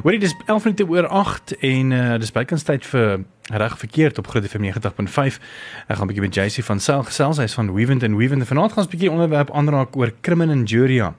Hoorie dis 11 minute oor 8 en uh, dis bykans tyd vir reg verkeerd op Groot FM 90.5. Ek gaan 'n bietjie met JC van Sel gesels. Hy's van Weavent and Weavent. Vanaand gaan ons 'n bietjie onderwerp aanraak oor criminal injuria.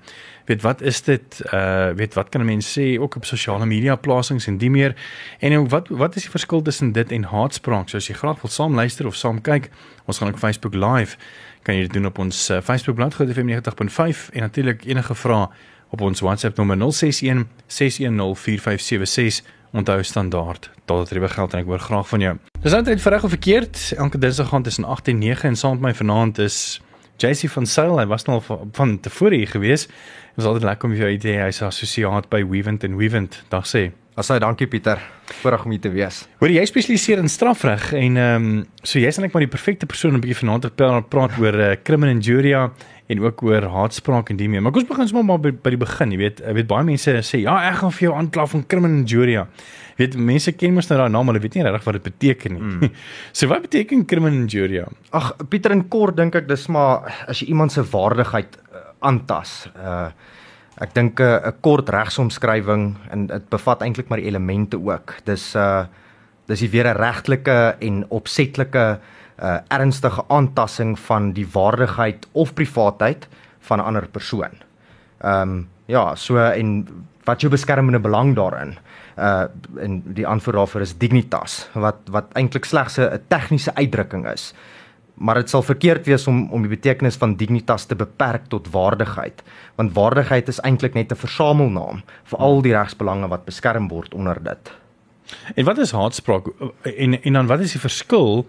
Weet wat is dit? Uh weet wat kan 'n mens sê ook op sosiale media plasings en die meer? En wat wat is die verskil tussen dit en haatspraak? So as jy graag wil saam luister of saam kyk, ons gaan op Facebook live. Kan jy dit doen op ons uh, Facebook bladsy Groot FM 90.5 en natuurlik enige vrae op ons WhatsApp nommer 061 610 4576. Onthou standaard. Daar het reg geld en ek hoor graag van jou. Dis nou tyd vir reg of verkeerd. Elke dinsdag gaan tussen 8 en 9 en saam met my vanaand is JC van Sail. Hy was nou van, van tevore hier gewees. Dit was altyd lekker om jou idee. Hy's assosiaat by Weavent en Weavent. Dag sê. Asai, dankie Pieter. Voorreg om hier te wees. Hoor jy spesialiseer in strafreg en ehm um, so jy's eintlik maar die perfekte persoon om 'n bietjie vanaand te praat oor uh, criminal injuria en ook oor haatspraak en die meer. Maar kom ons begin sommer maar by, by die begin, jy weet, ek weet baie mense sê ja, ek gaan vir jou aankla van criminal injuria. Jy weet mense ken mos nou daai naam, hulle weet nie regtig wat dit beteken nie. Mm. so wat beteken criminal injuria? Ag Pieter in kort dink ek dis maar as jy iemand se waardigheid uh, aantas. Uh ek dink eh, 'n uh, kort regsomskrywing en dit bevat eintlik maar die elemente ook. Dis uh dis die weer 'n regtelike en opsetlike uh ernstige aantasting van die waardigheid of privaatheid van 'n ander persoon. Ehm um, ja, so en wat jou beskermende belang daarin uh en die antwoord daarvoor is dignitas wat wat eintlik slegs 'n tegniese uitdrukking is. Maar dit sal verkeerd wees om om die betekenis van dignitas te beperk tot waardigheid, want waardigheid is eintlik net 'n versamelnaam vir al die regsbelange wat beskerm word onder dit. En wat is haatspraak en en dan wat is die verskil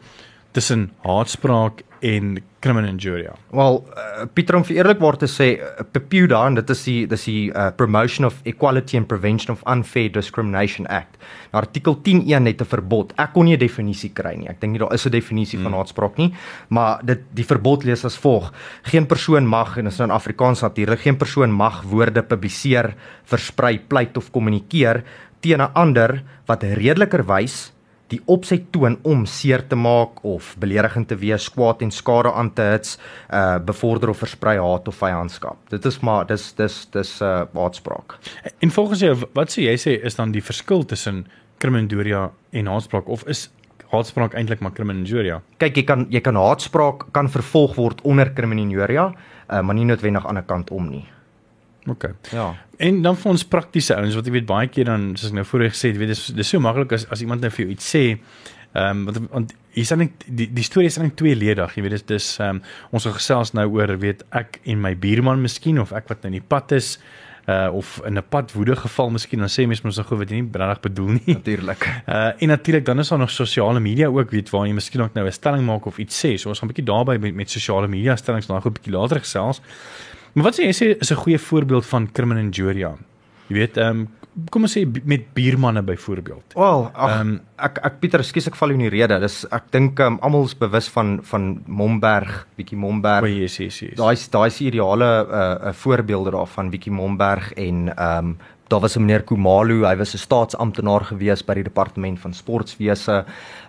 tussen haatspraak en criminal injuria. Wel, uh, Pieter om vir eerlikwaar te sê, uh, PEPUDA en dit is die dis die uh, Promotion of Equality and Prevention of Unfair Discrimination Act. Nou artikel 10.1 het 'n verbod. Ek kon nie 'n definisie kry nie. Ek dink nie daar is 'n definisie hmm. van haatspraak nie, maar dit die verbod lees as volg: Geen persoon mag en dit is nou in Afrikaans natuurlik, geen persoon mag woorde publiseer, versprei, pleit of kommunikeer teen 'n ander wat redelikerwys die opset toon om seer te maak of beledigend te wees, kwaad en skade aan te hits, uh bevorder of versprei haat of vyandskap. Dit is maar dis dis dis uh haatspraak. En volgens jou wat sê jy sê is dan die verskil tussen kriminaldoria en haatspraak of is haatspraak eintlik maar kriminaldoria? Kyk, jy kan jy kan haatspraak kan vervolg word onder kriminaldoria, uh maar nie noodwendig aan 'n kant om nie. OK. Ja. En dan vir ons praktiese ouens wat jy weet baie keer dan soos ek nou voorheen gesê het, weet dis dis so maklik as as iemand nou vir jou iets sê. Ehm um, want want hier is net die die storie is net tweeledig, jy weet dis dis ehm um, ons gaan gesels nou oor weet ek en my buurman miskien of ek wat nou in die pad is uh of in 'n pad woede geval miskien dan sê mense mos nog wat jy nie regtig bedoel nie. Natuurlik. Uh en natuurlik dan is daar nog sosiale media ook weet waar jy miskien ook nou 'n stelling maak of iets sê. So ons gaan 'n bietjie daarby met, met sosiale media stellings nou 'n bietjie later gesels. Maar wat sê jy sê is 'n goeie voorbeeld van criminal injuria? Jy weet, ehm um, kom ons sê met buurmanne byvoorbeeld. Wel, ag um, ek ek Pieter, skus ek val in die rede. Dis ek dink um, almal is bewus van van Momberg, bietjie Momberg. O, yes, yes, yes. Daai daai is ideale 'n uh, uh, voorbeelde daarvan bietjie Momberg en ehm um, daar was 'n meneer Kumalu, hy was 'n staatsamptenaar gewees by die departement van sportwese,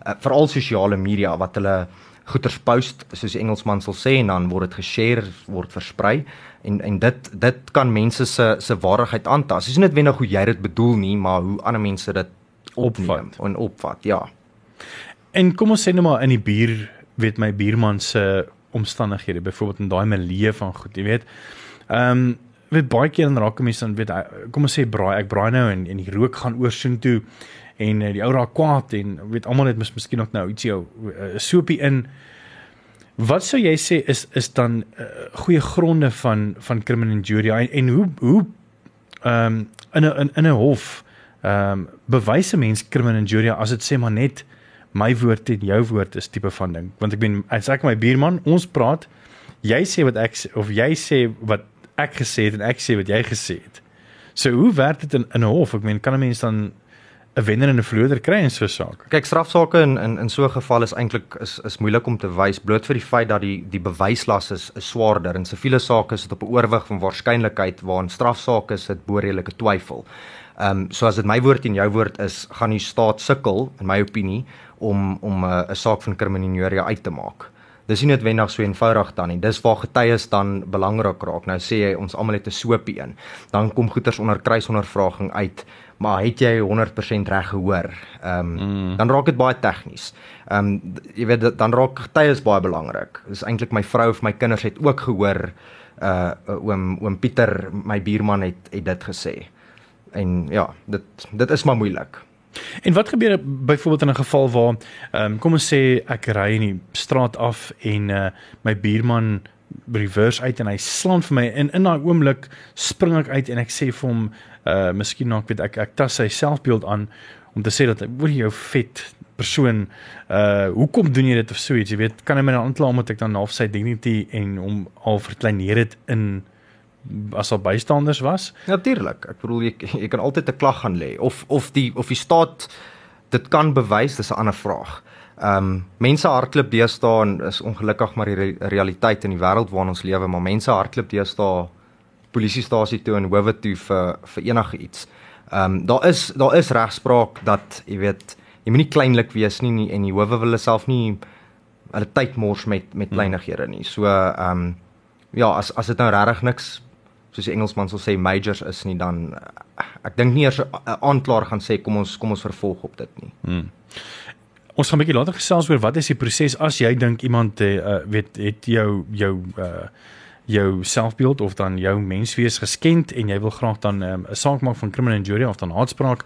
uh, veral sosiale media wat hulle goeters post soos die Engelsman sal sê en dan word dit geshare word versprei en en dit dit kan mense se se waardigheid aantas. Dis nie net wenig hoe jy dit bedoel nie, maar hoe ander mense dit opvat. en opvat, ja. En kom ons sê nou maar in die buur, weet my buurman se omstandighede, byvoorbeeld in daai milieu van goed, jy weet. Ehm um, weet baie keer dan raak mense dan weet kom ons sê braai, ek braai nou en en die rook gaan oor soen toe en uh, die ou raak kwaad en weet almal net mis, miskien ook nou ietsie 'n uh, soepie in Wat sou jy sê is is dan uh, goeie gronde van van criminal injury en, en hoe hoe ehm um, in 'n in 'n hof ehm um, bewys 'n mens criminal injury as dit sê maar net my woord en jou woord is tipe van ding? Want ek ben as ek my buurman ons praat jy sê wat ek of jy sê wat ek gesê het en ek sê wat jy gesê het. So hoe werk dit in in 'n hof? Ek meen kan 'n mens dan 'n wenner en 'n verloder kry in so 'n saak. Kyk, strafsaake in in in so 'n geval is eintlik is is moeilik om te wys bloot vir die feit dat die die bewyslas is, is swaarder. In siviele sake is dit op 'n oorwig van waarskynlikheid waar in strafsaake is dit boredelike twyfel. Ehm um, so as dit my woord en jou woord is, gaan die staat sukkel in my opinie om om 'n 'n saak van kriminele uit te maak. Dis nie noodwendig so eenvoudig dan nie. Dis waar getuies dan belangrik raak. Nou sê jy ons almal het 'n soopie in. Dan kom goeters onder kruisondervraging uit maar het jy 100% reg gehoor? Ehm um, mm. dan raak dit baie tegnies. Ehm um, jy weet dan raak getuies baie belangrik. Dis eintlik my vrou of my kinders het ook gehoor uh oom oom Pieter, my buurman het het dit gesê. En ja, dit dit is maar moeilik. En wat gebeur byvoorbeeld in 'n geval waar ehm um, kom ons sê ek ry in die straat af en uh my buurman reverse uit en hy slaan vir my en in daai oomblik spring ek uit en ek sê vir hom uh miskien nou ek weet ek ek tas sy selfbeeld aan om te sê dat oor jou vet persoon uh hoekom doen jy dit of so iets? Jy weet kan hy my nou aankla omdat ek dan half sy dignity en hom al verkleineer het in as al bystanders was? Natuurlik. Ek bedoel jy jy kan altyd 'n klag gaan lê of of die of die staat dit kan bewys dis 'n ander vraag Ehm um, mense hardloop deesdae en is ongelukkig maar die re realiteit in die wêreld waarin ons lewe, maar mense hardloop deesdae polisiestasie toe en howe toe vir vir enige iets. Ehm um, daar is daar is regspraak dat jy weet jy moenie kleinlik wees nie, nie en die howe wil self nie hulle tyd mors met met hmm. kleinighede nie. So ehm um, ja, as as dit nou regtig niks soos die Engelsman sal sê majors is nie dan ek dink nie eers 'n aanklaer gaan sê kom ons kom ons vervolg op dit nie. Hmm. Ons gaan 'n bietjie later gesels oor wat is die proses as jy dink iemand uh, weet het jou jou uh jou selfbeeld of dan jou menswees geskend en jy wil graag dan ehm, 'n um, saak maak van criminal injury of dan haatspraak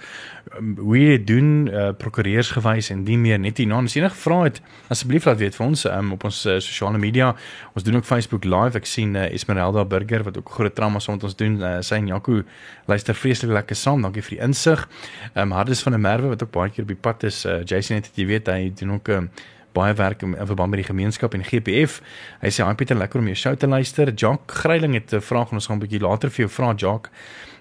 um, hoe jy doen uh, prokureurs gewys en nie meer net hierna. As enige vrae het asseblief laat weet vir ons um, op ons uh, sosiale media. Ons doen ook Facebook live. Ek sien uh, Esmeralda Burger wat ook groot trauma saam met ons doen. Uh, sy en Jaco luister vreeslik lekker saam. Dankie vir die insig. Um, Hardes van der Merwe wat ook baie keer op die pad is. Uh, Jason het jy weet hy doen ook 'n uh, baie werk in verband met die gemeenskap en GPF. Hy sê, "Hi Pieter, lekker om jou show te luister." Jock Greiling het 'n vraag en ons gaan 'n bietjie later vir jou vra, Jock.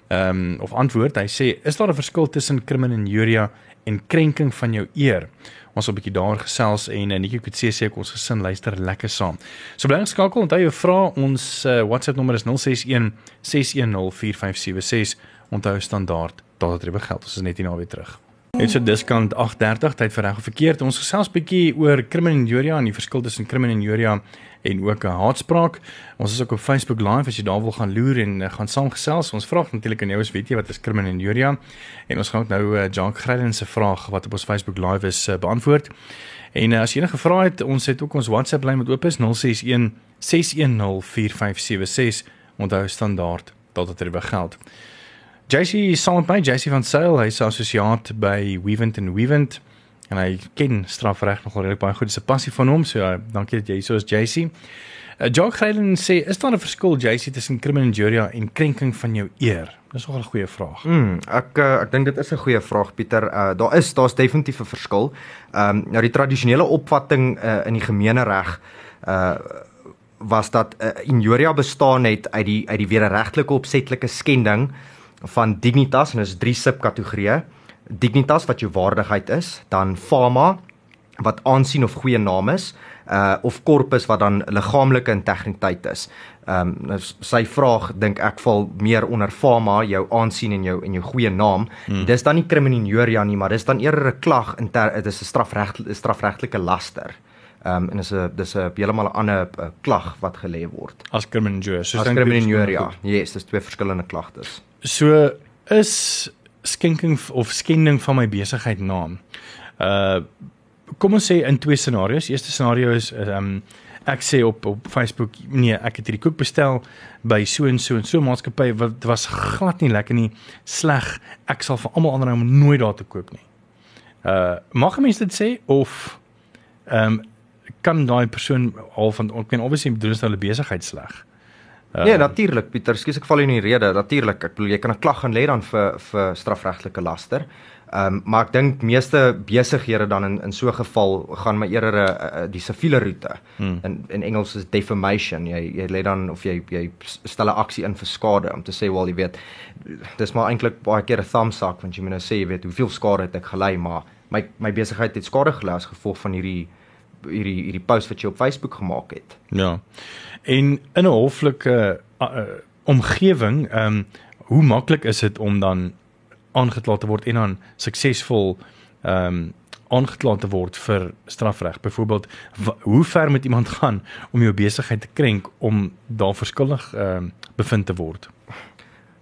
Ehm um, of antwoord. Hy sê, "Is daar 'n verskil tussen criminal injuria en krenking van jou eer?" Ons sal 'n bietjie daar gesels en uh, netjie ek weet sê ek ons gesin luister lekker saam. So bly geskakel, onthou jou vra, ons uh, WhatsApp nommer is 061 610 4576. Onthou standaard, daardie trebe geld. Ons is net hier na weer terug. Net so diskant 8:30 tyd vir reg of verkeerd. Ons gesels bietjie oor criminal injuria en die verskil tussen criminal injuria en ook 'n haatspraak. Ons is ook op Facebook live as jy daar wil gaan loer en uh, gaan saamgesels. Ons vra natuurlik aan jou as weet jy wat is criminal injuria? En ons gaan ook nou uh, Jan Greiden se vraag wat op ons Facebook live is uh, beantwoord. En uh, as jy enige vrae het, ons het ook ons WhatsApp lyn wat oop is 061 610 4576. Onthou standaard tot dit er geld. JC saam met my JC van Sail, hy's assosiaat by Weavent and Weavent en hy ken strafreg nogal regtig baie goed. Dis 'n passie van hom. So uh, dankie dat jy so is JC. Uh, Jock Heilen sê, is daar 'n verskil JC tussen criminal injury en krenking van jou eer? Dis nogal 'n goeie vraag. Mm, ek uh, ek dink dit is 'n goeie vraag Pieter. Uh, daar is daar's definitief 'n verskil. Ehm um, nou die tradisionele opvatting uh, in die gemeenereg uh was dat uh, injuria bestaan het uit die uit die wederregtelike opsetlike skending van dignitas en is drie subkategorieë. Dignitas wat jou waardigheid is, dan fama wat aansien of goeie naam is, uh of corpus wat dan liggaamlike integriteit is. Ehm um, nou sy vraag dink ek val meer onder fama, jou aansien en jou en jou goeie naam. Hmm. Dis dan nie kriminieria nie, maar dis dan eerder 'n klag in dit is 'n strafreg strafregtelike laster. Ehm um, en dis 'n dis 'n heeltemal 'n ander klag wat gelê word. As kriminieria, soos dan kriminieria. Yes, dis twee verskillende klagtes. So is skenking of skending van my besigheid naam. Uh kom ons sê in twee scenario's. Eerste scenario is um, ek sê op op Facebook nee, ek het hierdie koek bestel by so en so en so maatskappy wat was glad nie lekker nie, sleg. Ek sal vir almal ander nou nooit daar te koop nie. Uh mag mense dit sê of ehm um, kan daai persoon al van ek kan obviously doen hulle besigheid sleg. Uh, nee, natuurlik Pieter, skus ek val in die rede. Natuurlik, ek bedoel jy kan 'n klag gaan lê dan vir vir strafregtelike laster. Ehm um, maar ek dink meeste besighede dan in in so 'n geval gaan my eerder 'n uh, uh, die siviele roete. Hmm. In in Engels is defamation. Jy jy lê dan of jy jy stel 'n aksie in vir skade om te sê wel jy weet dis maar eintlik baie keer 'n thumbs up want jy moet nou sê jy weet hoeveel skade het ek gelei maar my my besigheid het skade gelei as gevolg van hierdie hierdie hierdie post wat jy op Facebook gemaak het. Ja. En in 'n hoflike uh, uh, omgewing, ehm um, hoe maklik is dit om dan aangekla te word en dan suksesvol ehm um, aangekla te word vir strafreg? Byvoorbeeld, hoe ver moet iemand gaan om jou besigheid te krenk om daar verskuldig ehm um, bevind te word?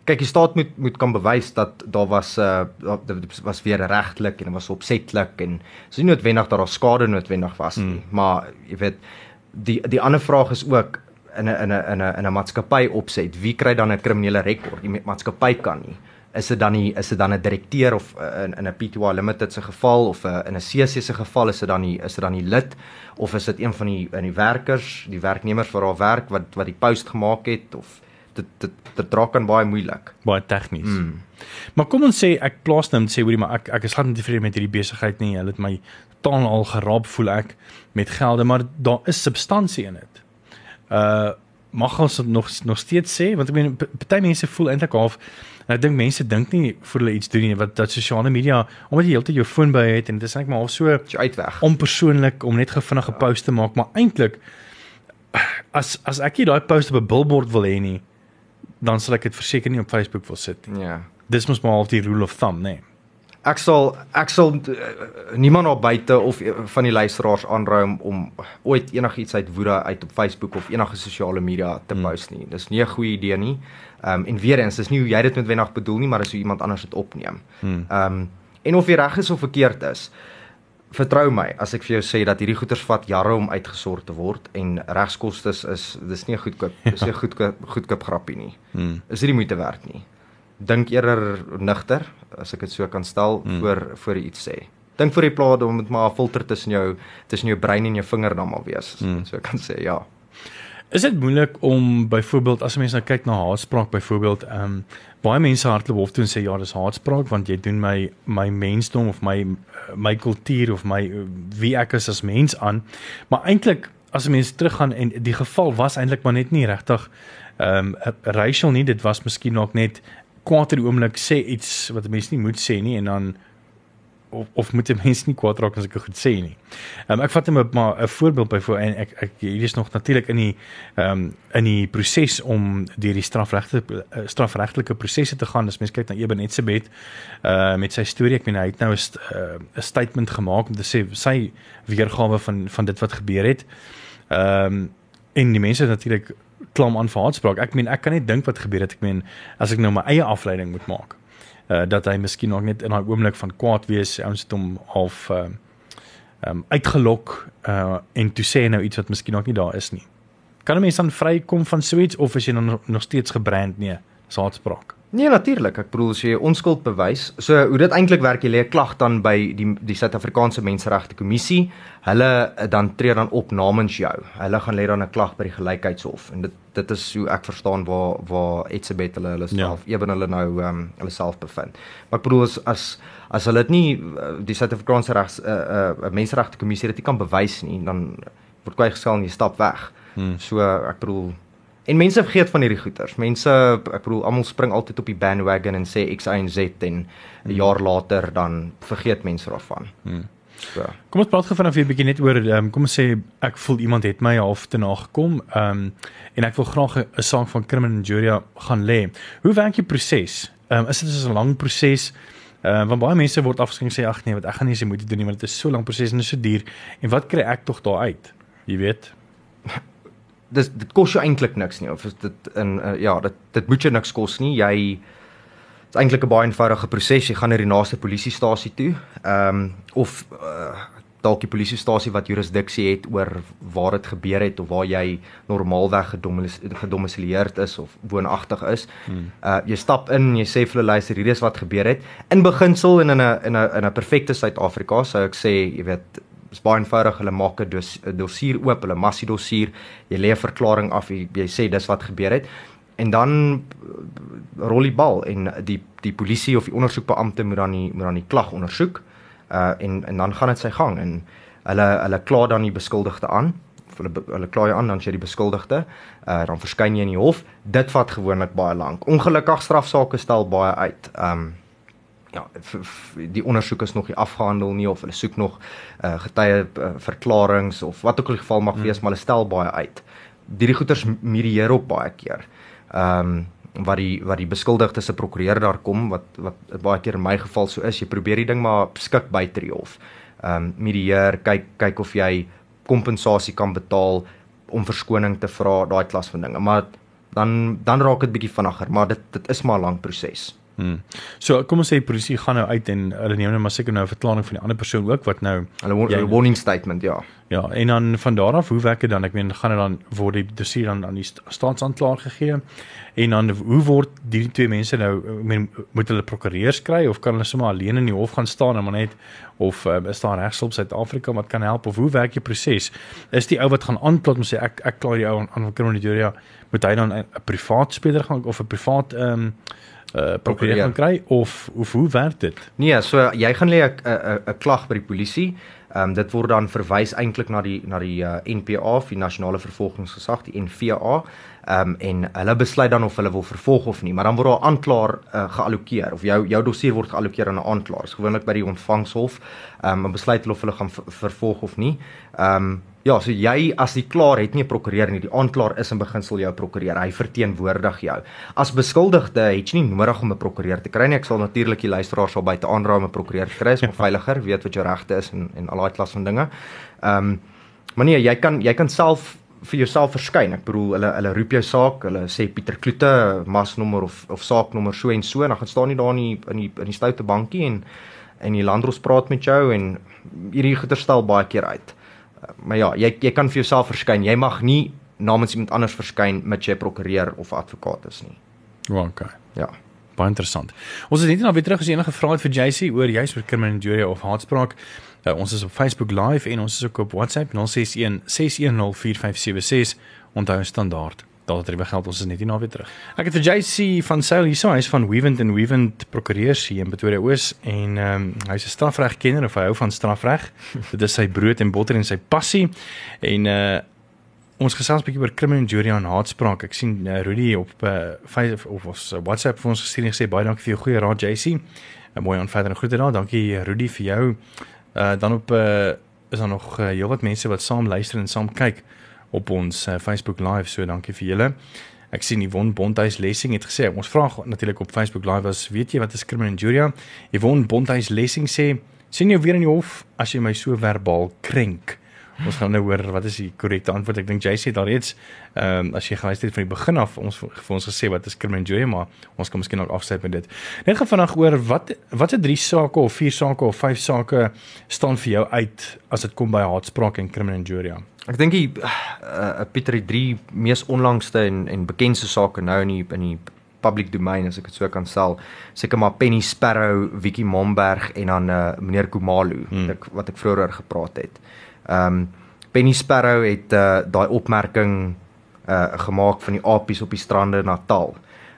Kyk die staat moet moet kan bewys dat daar was uh dit was weer regtelik en dit was opsetlik en dis nie noodwendig dat daar skade noodwendig was nie, hmm. maar jy weet die die ander vraag is ook in 'n in 'n in 'n in 'n maatskappy opset, wie kry dan 'n kriminele rekord? Die maatskappy kan nie. Is dit dan nie is dit dan 'n direkteur of uh, in in 'n PTY Limited se geval of 'n uh, in 'n CC se geval is dit dan nie is dit dan nie lid of is dit een van die in die werkers, die werknemers wat daar werk wat wat die post gemaak het of dit dit dit dra kan baie moeilik. Baie tegnies. Mm. Maar kom ons sê ek plaas nou en sê hoorie maar ek ek is glad nie tevrede met hierdie besigheid nie. Hulle het my totaal al geraap voel ek met gelde, maar daar is substansie in dit. Uh mag ons nog nog steeds sê want ek meen party mense voel eintlik half en ek dink mense dink nie vir hulle iets doen nie wat dat sosiale media omdat jy heeltyd jou foon by het en dit is eintlik maar half so uitweg onpersoonlik om net gevinnige ja. post te maak maar eintlik as as ek nie daai post op 'n billboard wil hê nie dan sal ek dit verseker nie op Facebook wil sit nie. Ja. Dis mos maar half die rule of thumb, nee. Ek sal ek sal uh, niemand daar buite of uh, van die luisteraars aanraai om, om ooit enigiets uit woede uit op Facebook of enige sosiale media te hmm. post nie. Dis nie 'n goeie idee nie. Ehm um, en weer eens, dis nie hoe jy dit noodwendig bedoel nie, maar dis hoe iemand anders dit opneem. Hmm. Ehm um, en of jy reg is of verkeerd is, vertrou my as ek vir jou sê dat hierdie goeder vat jare om uitgesort te word en regskoste is dis nie goedkoop ja. dis nie goedkoop goedkoop grappie nie. Hmm. Is dit nie moeite werd nie. Dink eerder nigter as ek dit so kan stel hmm. voor voor jy iets sê. Dink voor jy plaas om met maar 'n filter tussen jou tussen jou brein en jou vinger dan maar wees. Hmm. So kan sê ja. Is dit moeilik om byvoorbeeld as mense nou kyk na haatspraak byvoorbeeld ehm um, baie mense hardloop hof toe en sê ja dis haatspraak want jy doen my my mensdom of my my kultuur of my wie ek is as mens aan. Maar eintlik as mense teruggaan en die geval was eintlik maar net nie regtig ehm um, racial nie, dit was miskien ook net kwaad in die oomblik sê iets wat mense nie moet sê nie en dan of of moet 'n mens nie kwaad raak as ek goed sê nie. Um, ek vat net maar 'n voorbeeld by voor en ek ek hier is nog natuurlik in die ehm um, in die proses om deur die strafregte uh, strafregtelike prosesse te gaan. As mens kyk na Eben Etzebeth uh met sy storie, ek meen hy het nou 'n uh, 'n statement gemaak om te sê sy weergawe van van dit wat gebeur het. Ehm um, en die mense natuurlik klam aan vir haatspraak. Ek meen ek kan net dink wat gebeur het. Ek meen as ek nou my eie afleiding moet maak uh, dat hy miskien nog net in daai oomblik van kwaad wees ons het hom half uh um uitgelok uh en toe sê nou iets wat miskien nog nie daar is nie. Kan 'n mens dan vrykom van so iets of is jy dan nog steeds gebrand nee, saadspraak? Nee natuurlik, ek bedoel as jy onskuld bewys, so hoe dit eintlik werk, jy lê 'n klag dan by die die Suid-Afrikaanse Menseregte Kommissie. Hulle eh, dan tree dan op namens jou. Hulle gaan lê dan 'n klag by die Gelykheidshof en dit dit is hoe ek verstaan waar waar Etzebeth hulle hulle self ja. ewen hulle nou ehm um, hulle self bevind. Maar ek bedoel as as as hulle dit nie eh, die Suid-Afrikaanse regs 'n uh, uh, Menseregte Kommissie dit nie kan bewys nie, dan word kwyt gestel en jy stap weg. Hmm. So ek bedoel En mense vergeet van hierdie goeters. Mense, ek bedoel, almal spring altyd op die bandwagon en sê X Y en Z en 'n hmm. jaar later dan vergeet mense daarvan. Hmm. So. Kom ons praat gou vanaf hier 'n bietjie net oor um, kom ons sê ek voel iemand het my half te nagekom. Ehm um, en ek wil graag 'n saak van criminal injury gaan lê. Hoe werk die proses? Ehm um, is dit 'n lang proses? Ehm uh, want baie mense word afgeskink sê ag nee, wat ek gaan nie se moeite doen nie want dit is so lank proses en dit is so duur. En wat kry ek tog daar uit? Jy weet. dis dit kos jou eintlik niks nie of is dit in uh, ja dit dit moet jou niks kos nie. Jy is eintlik 'n baie eenvoudige proses jy gaan na die naaste polisiestasie toe ehm um, of uh, dalk die polisiestasie wat jurisdiksie het oor waar dit gebeur het of waar jy normaalweg gedomisileerd is of woonagtig is. Hmm. uh, jy stap in jy sê vir hulle luister hierdie is wat gebeur het. In beginsel en in 'n in 'n in 'n perfekte Suid-Afrika sou ek sê jy weet is baie eenvoudig. Hulle maak 'n dos, dossier oop, hulle massie dossier. Jy lê 'n verklaring af, jy, jy sê dis wat gebeur het. En dan uh, rol die bal en die die polisie of die ondersoekbeampte moet dan die moet dan die klag ondersoek. Uh en en dan gaan dit sy gang en hulle hulle kla dan die beskuldigde aan. Hulle hulle kla jy aan dan jy die beskuldigde. Uh dan verskyn jy in die hof. Dit vat gewoonlik baie lank. Ongelukkig strafsaake stel baie uit. Um ja die ondersoek is nog nie afgehandel nie of hulle soek nog uh, getuie uh, verklaringe of wat ook al die geval mag hmm. wees maar hulle stel baie uit. Hierdie goeters medieer op baie keer. Ehm um, wat die wat die beskuldigde se prokureur daar kom wat wat baie keer in my geval so is, jy probeer die ding maar skik by die hof. Ehm um, medieer kyk kyk of jy kompensasie kan betaal om verskoning te vra daai klas van dinge. Maar dan dan raak dit bietjie vinniger, maar dit dit is maar 'n lang proses. Hmm. So kom ons sê die polisie gaan nou uit en hulle neem nou maar seker nou 'n verklaring van die ander persoon ook wat nou hulle hulle warning statement ja. Ja, en dan van daar af hoe werk dit dan? Ek meen gaan dit dan word die dossier dan aan die staatsanklaer gegee en dan hoe word die twee mense nou ek meen moet hulle prokureurs kry of kan hulle sommer alleen in die hof gaan staan en maar net of uh, is daar regshulp Suid-Afrika wat kan help of hoe werk die proses? Is die ou wat gaan aankla om sê ek ek kla die ou aan aan kriminele ja, moet hy dan 'n privaat speler gaan of 'n privaat ehm um, uh prokureur gaan kry of of hoe werk dit? Nee, so jy gaan lê 'n 'n 'n klag by die polisie. Ehm um, dit word dan verwys eintlik na die na die uh, NPA, die Nasionale Vervolgingsgesag, die NVA. Ehm um, en hulle besluit dan of hulle wil vervolg of nie, maar dan word daar aanklaer uh, geallokeer of jou jou dossier word geallokeer aan 'n aanklaer. Gewoonlik by die ontvangshof. Ehm um, besluit hulle of hulle gaan vervolg of nie. Ehm um, Ja, so jy as die klaar het nie 'n prokureur nie. Die aanklaer is in beginsel jou prokureur. Hy verteenwoordig jou. As beskuldigde het jy nie nodig om 'n prokureur te kry nie. Ek sal natuurlik die luisteraars sal buite aanraai om 'n prokureur te kry, is maar veiliger, weet wat jou regte is en en al daai klas van dinge. Ehm um, maar nee, jy kan jy kan self vir jouself verskyn. Ek bedoel hulle hulle roep jou saak, hulle sê Pieter Kloete, masnommer of of saaknommer so en so en dan gaan staan jy daar in die in die in die stoute bankie en en die landros praat met jou en hierdie goeie stel baie keer uit maar ja, jy jy kan vir jouself verskyn. Jy mag nie namens iemand anders verskyn met jy prokureur of advokaat is nie. Well, okay. Ja. Baie interessant. Ons is net nou weer terug as jy enige vrae het vir JC oor juis oor criminal injury of haatspraak. Uh, eh, ons is op Facebook Live en ons is ook op WhatsApp 061 6104576. Onthou standaard 0765366961 daardie er begeld ons is net nie na weer terug. Ek het vir JC van Sail hierso, hy's van Wewend and Wewend Prokureurs hier in Pretoria Oos en ehm um, hy's 'n strafregkenner of hy hou van strafreg. Dit is sy brood en botter en sy passie en uh ons gesels 'n bietjie oor criminal injury en haatspraak. Ek sien uh, Rudy op eh, uh, Facebook of ons WhatsApp vir ons gestuur en gesê baie dankie vir jou goeie raad JC. 'n Mooi aan verdere groete daar. Dankie Rudy vir jou. Uh dan op uh is daar nog uh, heelwat mense wat saam luister en saam kyk. Uh op ons uh, Facebook live. So dankie vir julle. Ek sien Yvonne Bonthuis Lessing het gesê ons vra natuurlik op Facebook live was weet jy wat is criminal injury? Yvonne Bonthuis Lessing sê sien jy weer in die hof as jy my so verbaal krenk. Ons gaan nou hoor wat is die korrekte antwoord. Ek dink jy sê daar reeds ehm um, as jy geluister het van die begin af ons vir ons gesê wat is criminal injury, maar ons kan miskien ook afsluit met dit. Net gaan vanaand oor wat watse drie sake of vier sake of vyf sake staan vir jou uit as dit kom by haatspraak en criminal injury? Ek dink die uh, Pieter die drie mees onlangste en en bekendste sake nou in die in die public domain as ek dit so kan stel, seker maar Penny Sparrow, Wiki Momberg en dan uh, meneer Kumalu hmm. wat ek wat ek vroeër gepraat het. Ehm um, Penny Sparrow het uh, daai opmerking uh, gemaak van die apies op die strande in Natal.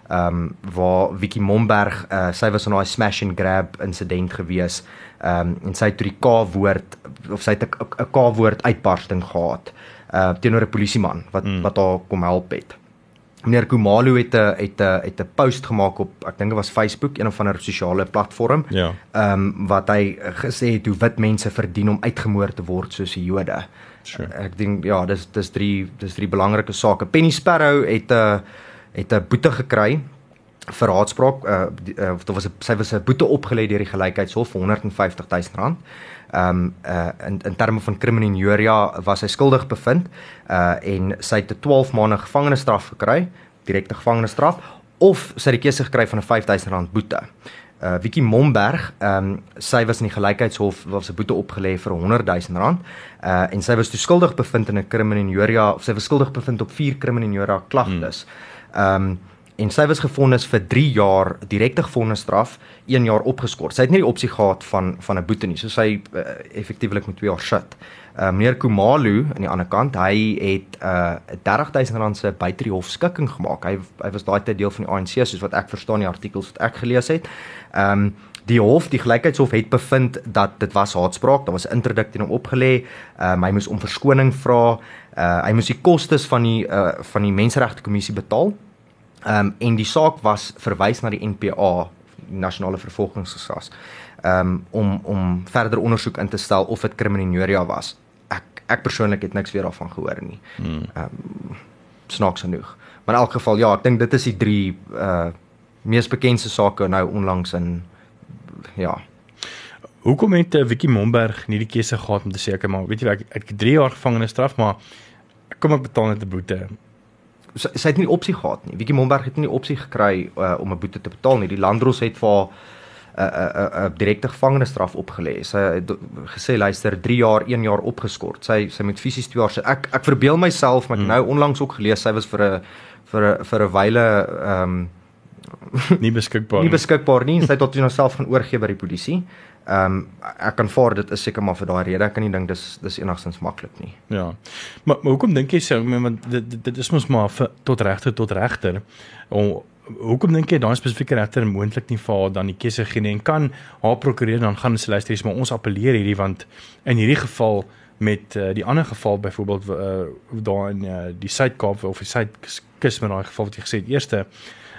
Ehm um, waar Wiki Momberg, uh, sy was in daai smash and grab insident gewees. Ehm um, en sy het toe die K-woord of sy het 'n K-woord uitbarsting gehad uh teenoor 'n polisieman wat mm. wat haar kom help het. Meneer Kumalo het 'n het 'n het 'n post gemaak op ek dink dit was Facebook, een of ander sosiale platform. Ja. Ehm um, wat hy gesê het hoe wit mense verdien om uitgemoor te word soos die Jode. Sure. Ek dink ja, dis dis drie dis drie belangrike sake. Penny Sparrow het 'n het 'n boete gekry vir haatspraak uh, uh of daar was 'n sy was 'n boete opgelê deur die gelykheidshof vir 150 000 rand. Ehm um, uh in in terme van kriminieria was hy skuldig bevind uh en sy het 'n 12 maande gevangenisstraf gekry, direkte gevangenisstraf of sy het die keuse gekry van 'n 5000 rand boete. Uh Wiki Momberg, ehm um, sy was in die gelykheidshof was 'n boete opgelê vir 100 000 rand. Uh en sy was toe skuldig bevind in 'n kriminieria of sy was skuldig bevind op vier kriminieria klagtes. Ehm um, en sy was gefonnis vir 3 jaar direkte gevangenisstraf, 1 jaar opgeskort. Sy het nie die opsie gehad van van 'n boete nie, so sy uh, effektiewelik met 2 jaar sit. Uh, meneer Kumalu aan die ander kant, hy het 'n uh, 30000 rand se buite die hof skikking gemaak. Hy hy was daai tyd deel van die ANC soos wat ek verstaan die artikels wat ek gelees het. Ehm um, die hof, die gelykheidshof het bevind dat dit was haatspraak, daar was 'n interdikt teen hom opgelê. Ehm um, hy moes om verskoning vra. Uh, hy moes die kostes van die uh, van die menseregte kommissie betaal Ehm um, en die saak was verwys na die NPA, Nasionale Vervolgingsgesag. Ehm um, om om verder ondersoek in te stel of dit kriminele was. Ek ek persoonlik het niks weer daarvan gehoor nie. Hmm. Ehm um, snaaks genoeg. Maar in elk geval ja, ek dink dit is die drie uh mees bekende sake nou onlangs in ja. Hoekom het uh, Wiki Momberg nie die keuse gehad om te sê ek maar weet jy ek ek 3 jaar gevangenisstraf maar kom ek betaal net 'n boete sy, sy het nie opsie gehad nie. Wiekie Momberg het nie opsie gekry uh, om 'n boete te betaal nie. Die Landros het vir haar 'n 'n 'n direkte gevangenisstraf opgelê. Sy het gesê luister 3 jaar, 1 jaar opgeskort. Sy sy moet fisies 2 jaar sit. Ek ek verbeel myself, maar ek hmm. nou onlangs ook gelees sy was vir 'n vir 'n vir 'n wyle ehm um, nie beskikbaar nie. Nie beskikbaar nie. Sy het tot homself gaan oorgee by die polisie. Ehm um, ek kan vaar dit is seker maar vir daai rede. Ek kan nie dink dis dis enigstens maklik nie. Ja. Maar, maar hoekom dink jy sou want dit, dit dit is mos maar vir, tot regter tot regter om hoekom dink jy daai spesifieke regter moontlik nie vir haar dan die keuse gee nie en kan haar prokureur dan gaan sê luister, maar ons appeleer hierdie want in hierdie geval met uh, die ander geval byvoorbeeld uh, daar in uh, die Suid-Kaap of die Suidkus met daai geval wat jy gesê het eerste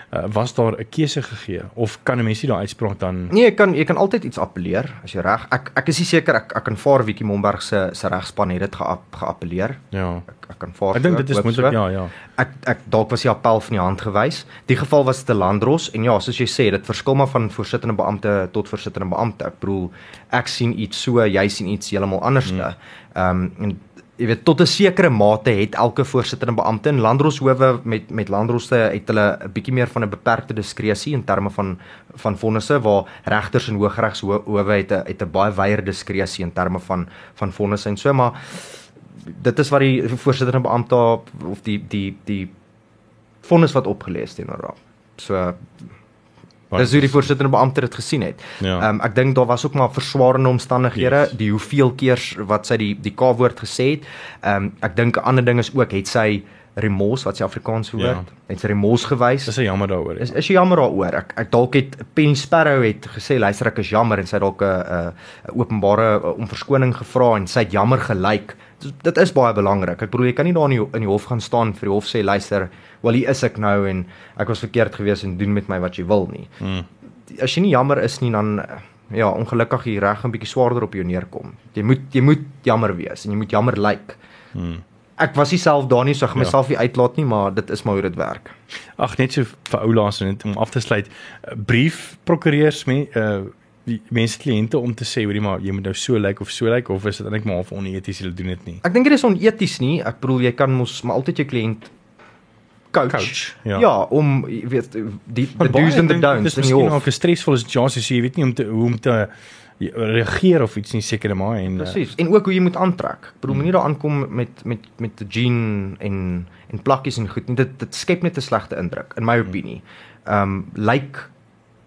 uh, was daar 'n keuse gegee of kan 'n mens nie daai uitspraak dan Nee, jy kan jy kan altyd iets appeleer as jy reg. Ek ek is nie seker ek ek kan vaar Wiekie Momberg se se regspan het dit geap, geappeleer. Ja. Ek ek kan vaar. Ek dink dit is moontlik ja, ja. Ek ek dalk was die appel van die hand gewys. Die geval was te Landros en ja, soos jy sê, dit verskil maar van voorsittende beampte tot voorsittende beampte. Ek bedoel, ek sien iets so, jy sien iets heeltemal anderste. Hmm. Ehm um, en jy weet tot 'n sekere mate het elke voorsitter en beampte in landroshowe met met landroste het hulle 'n bietjie meer van 'n beperkte diskresie in terme van van vonnisse waar regters en hooggeregshowe het 'n het 'n baie wyeer diskresie in terme van van vonnisse en so maar dit is wat die voorsitter en beampte of die die die vonnis wat opgelees teenoor haar. So Dis hoe die voorsitter en beampte dit gesien het. Ja. Ehm ja. um, ek dink daar was ook maar verswaarende omstandighede, yes. die hoeveel keers wat sy die die K-woord gesê het. Ehm um, ek dink 'n ander ding is ook het sy remors wat sy Afrikaans woord, ja. het sy remors gewys. Dis jammer daaroor. Is is jammer daaroor. Ek ek dalk het Penny Sparrow het gesê luister ek is jammer en sy dalk 'n 'n openbare om verskoning gevra en sy het jammer gelyk. Dit is baie belangrik. Ek bedoel jy kan nie daar in die, in die hof gaan staan vir die hof sê luister wel hier is ek nou en ek was verkeerd geweest en doen met my wat jy wil nie. Hmm. As jy nie jammer is nie dan ja, ongelukkig hier reg 'n bietjie swaarder op jou neerkom. Jy moet jy moet jammer wees en jy moet jammer lyk. Like. Hmm. Ek was self daar nie, so ek ja. myself nie uitlaat nie, maar dit is maar hoe dit werk. Ag net so vir ou laas net om af te sluit. Brief prokureurs me uh die mense kliënte om te sê hoorie maar jy moet nou so lyk like of so lyk like, of is dit eintlik maar half oneties hulle doen dit nie. Ek dink dit is oneties nie. Ek bedoel jy kan mos maar altyd jou kliënt coach. coach ja. ja, om weet die the do's and the don'ts. Dis miskien ook 'n stresvolle situasie, so jy weet nie om te hoe om te reageer of iets nie seker maar en eh, Presies. En ook hoe jy moet aantrek. Ek bedoel moenie daar aankom met met met 'n jean en en plakkies en goed nie. Dit dit skep net 'n slegte indruk in my opinie. Ehm um, lyk like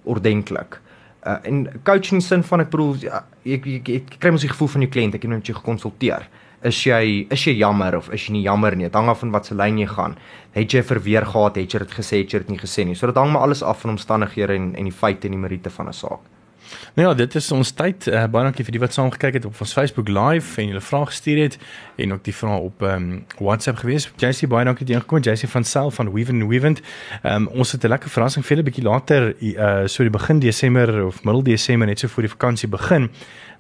ordentlik. Uh, en coaching sin van ek bedoel ja, ek, ek, ek kry mos die gevoel van jou kliënt ek het net jou gekonsulteer is jy is jy jammer of is jy nie jammer nie. Dit hang af van wat se lyn jy gaan. Het jy verweer gehad, het jy dit gesê, het jy dit nie gesê nie. So dit hang maar alles af van omstandighede en en die feite en die meriete van 'n saak. Nou ja, dit is ons tyd. Uh, baie dankie vir die wat saam gekyk het op ons Facebook live en julle vrae gestuur het en ook die vrae op ehm um, WhatsApp gewees. JC baie dankie dat jy gekom het. JC van Self van Weven. Ehm um, ons het 'n lekker verrassing vir julle bietjie later uh so die begin Desember of middel Desember net so voor die vakansie begin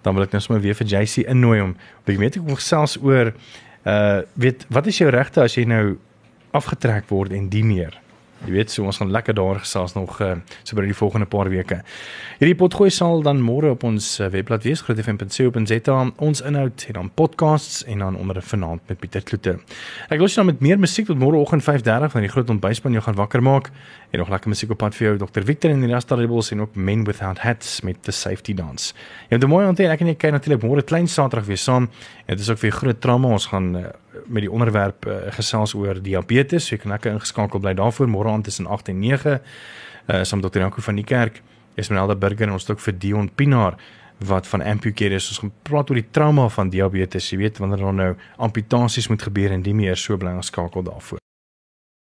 dan wil ek nou sommer weer vir JC innooi om bietjie meer te kom gesels oor uh weet wat is jou regte as jy nou afgetrek word en die meer Jy weet so ons gaan lekker daar gesels nog uh, so by die volgende paar weke. Hierdie potgooi sal dan môre op ons uh, webblad wees grootfm.co.za ons inhoud en dan podcasts en dan onder vanaand met Pieter Kloete. Ek los nou met meer musiek tot môreoggend 5:30 van die groot ontbytspan jou gaan wakker maak en nog lekker musiek op pad vir jou Dr Victor en die Rasta Rebels en ook Men Without Hats met the Safety Dance. Jy het 'n mooi aand ek en jy kyk natuurlik môre klein Saterdag weer saam. Dit is ook vir groot trauma ons gaan uh, met die onderwerp uh, gesels oor diabetes. So jy kan lekker ingeskakel bly daarvoor môre aand tussen 8 en 9. Uh saam met Dr. Janko van die kerk, Esmeralda Burger en ons het ook vir Dion Pinaar wat van Amputcare is. Ons gaan praat oor die trauma van diabetes. Jy weet wanneer daar nou amputasies moet gebeur en die meer so bly ons skakel daarvoor.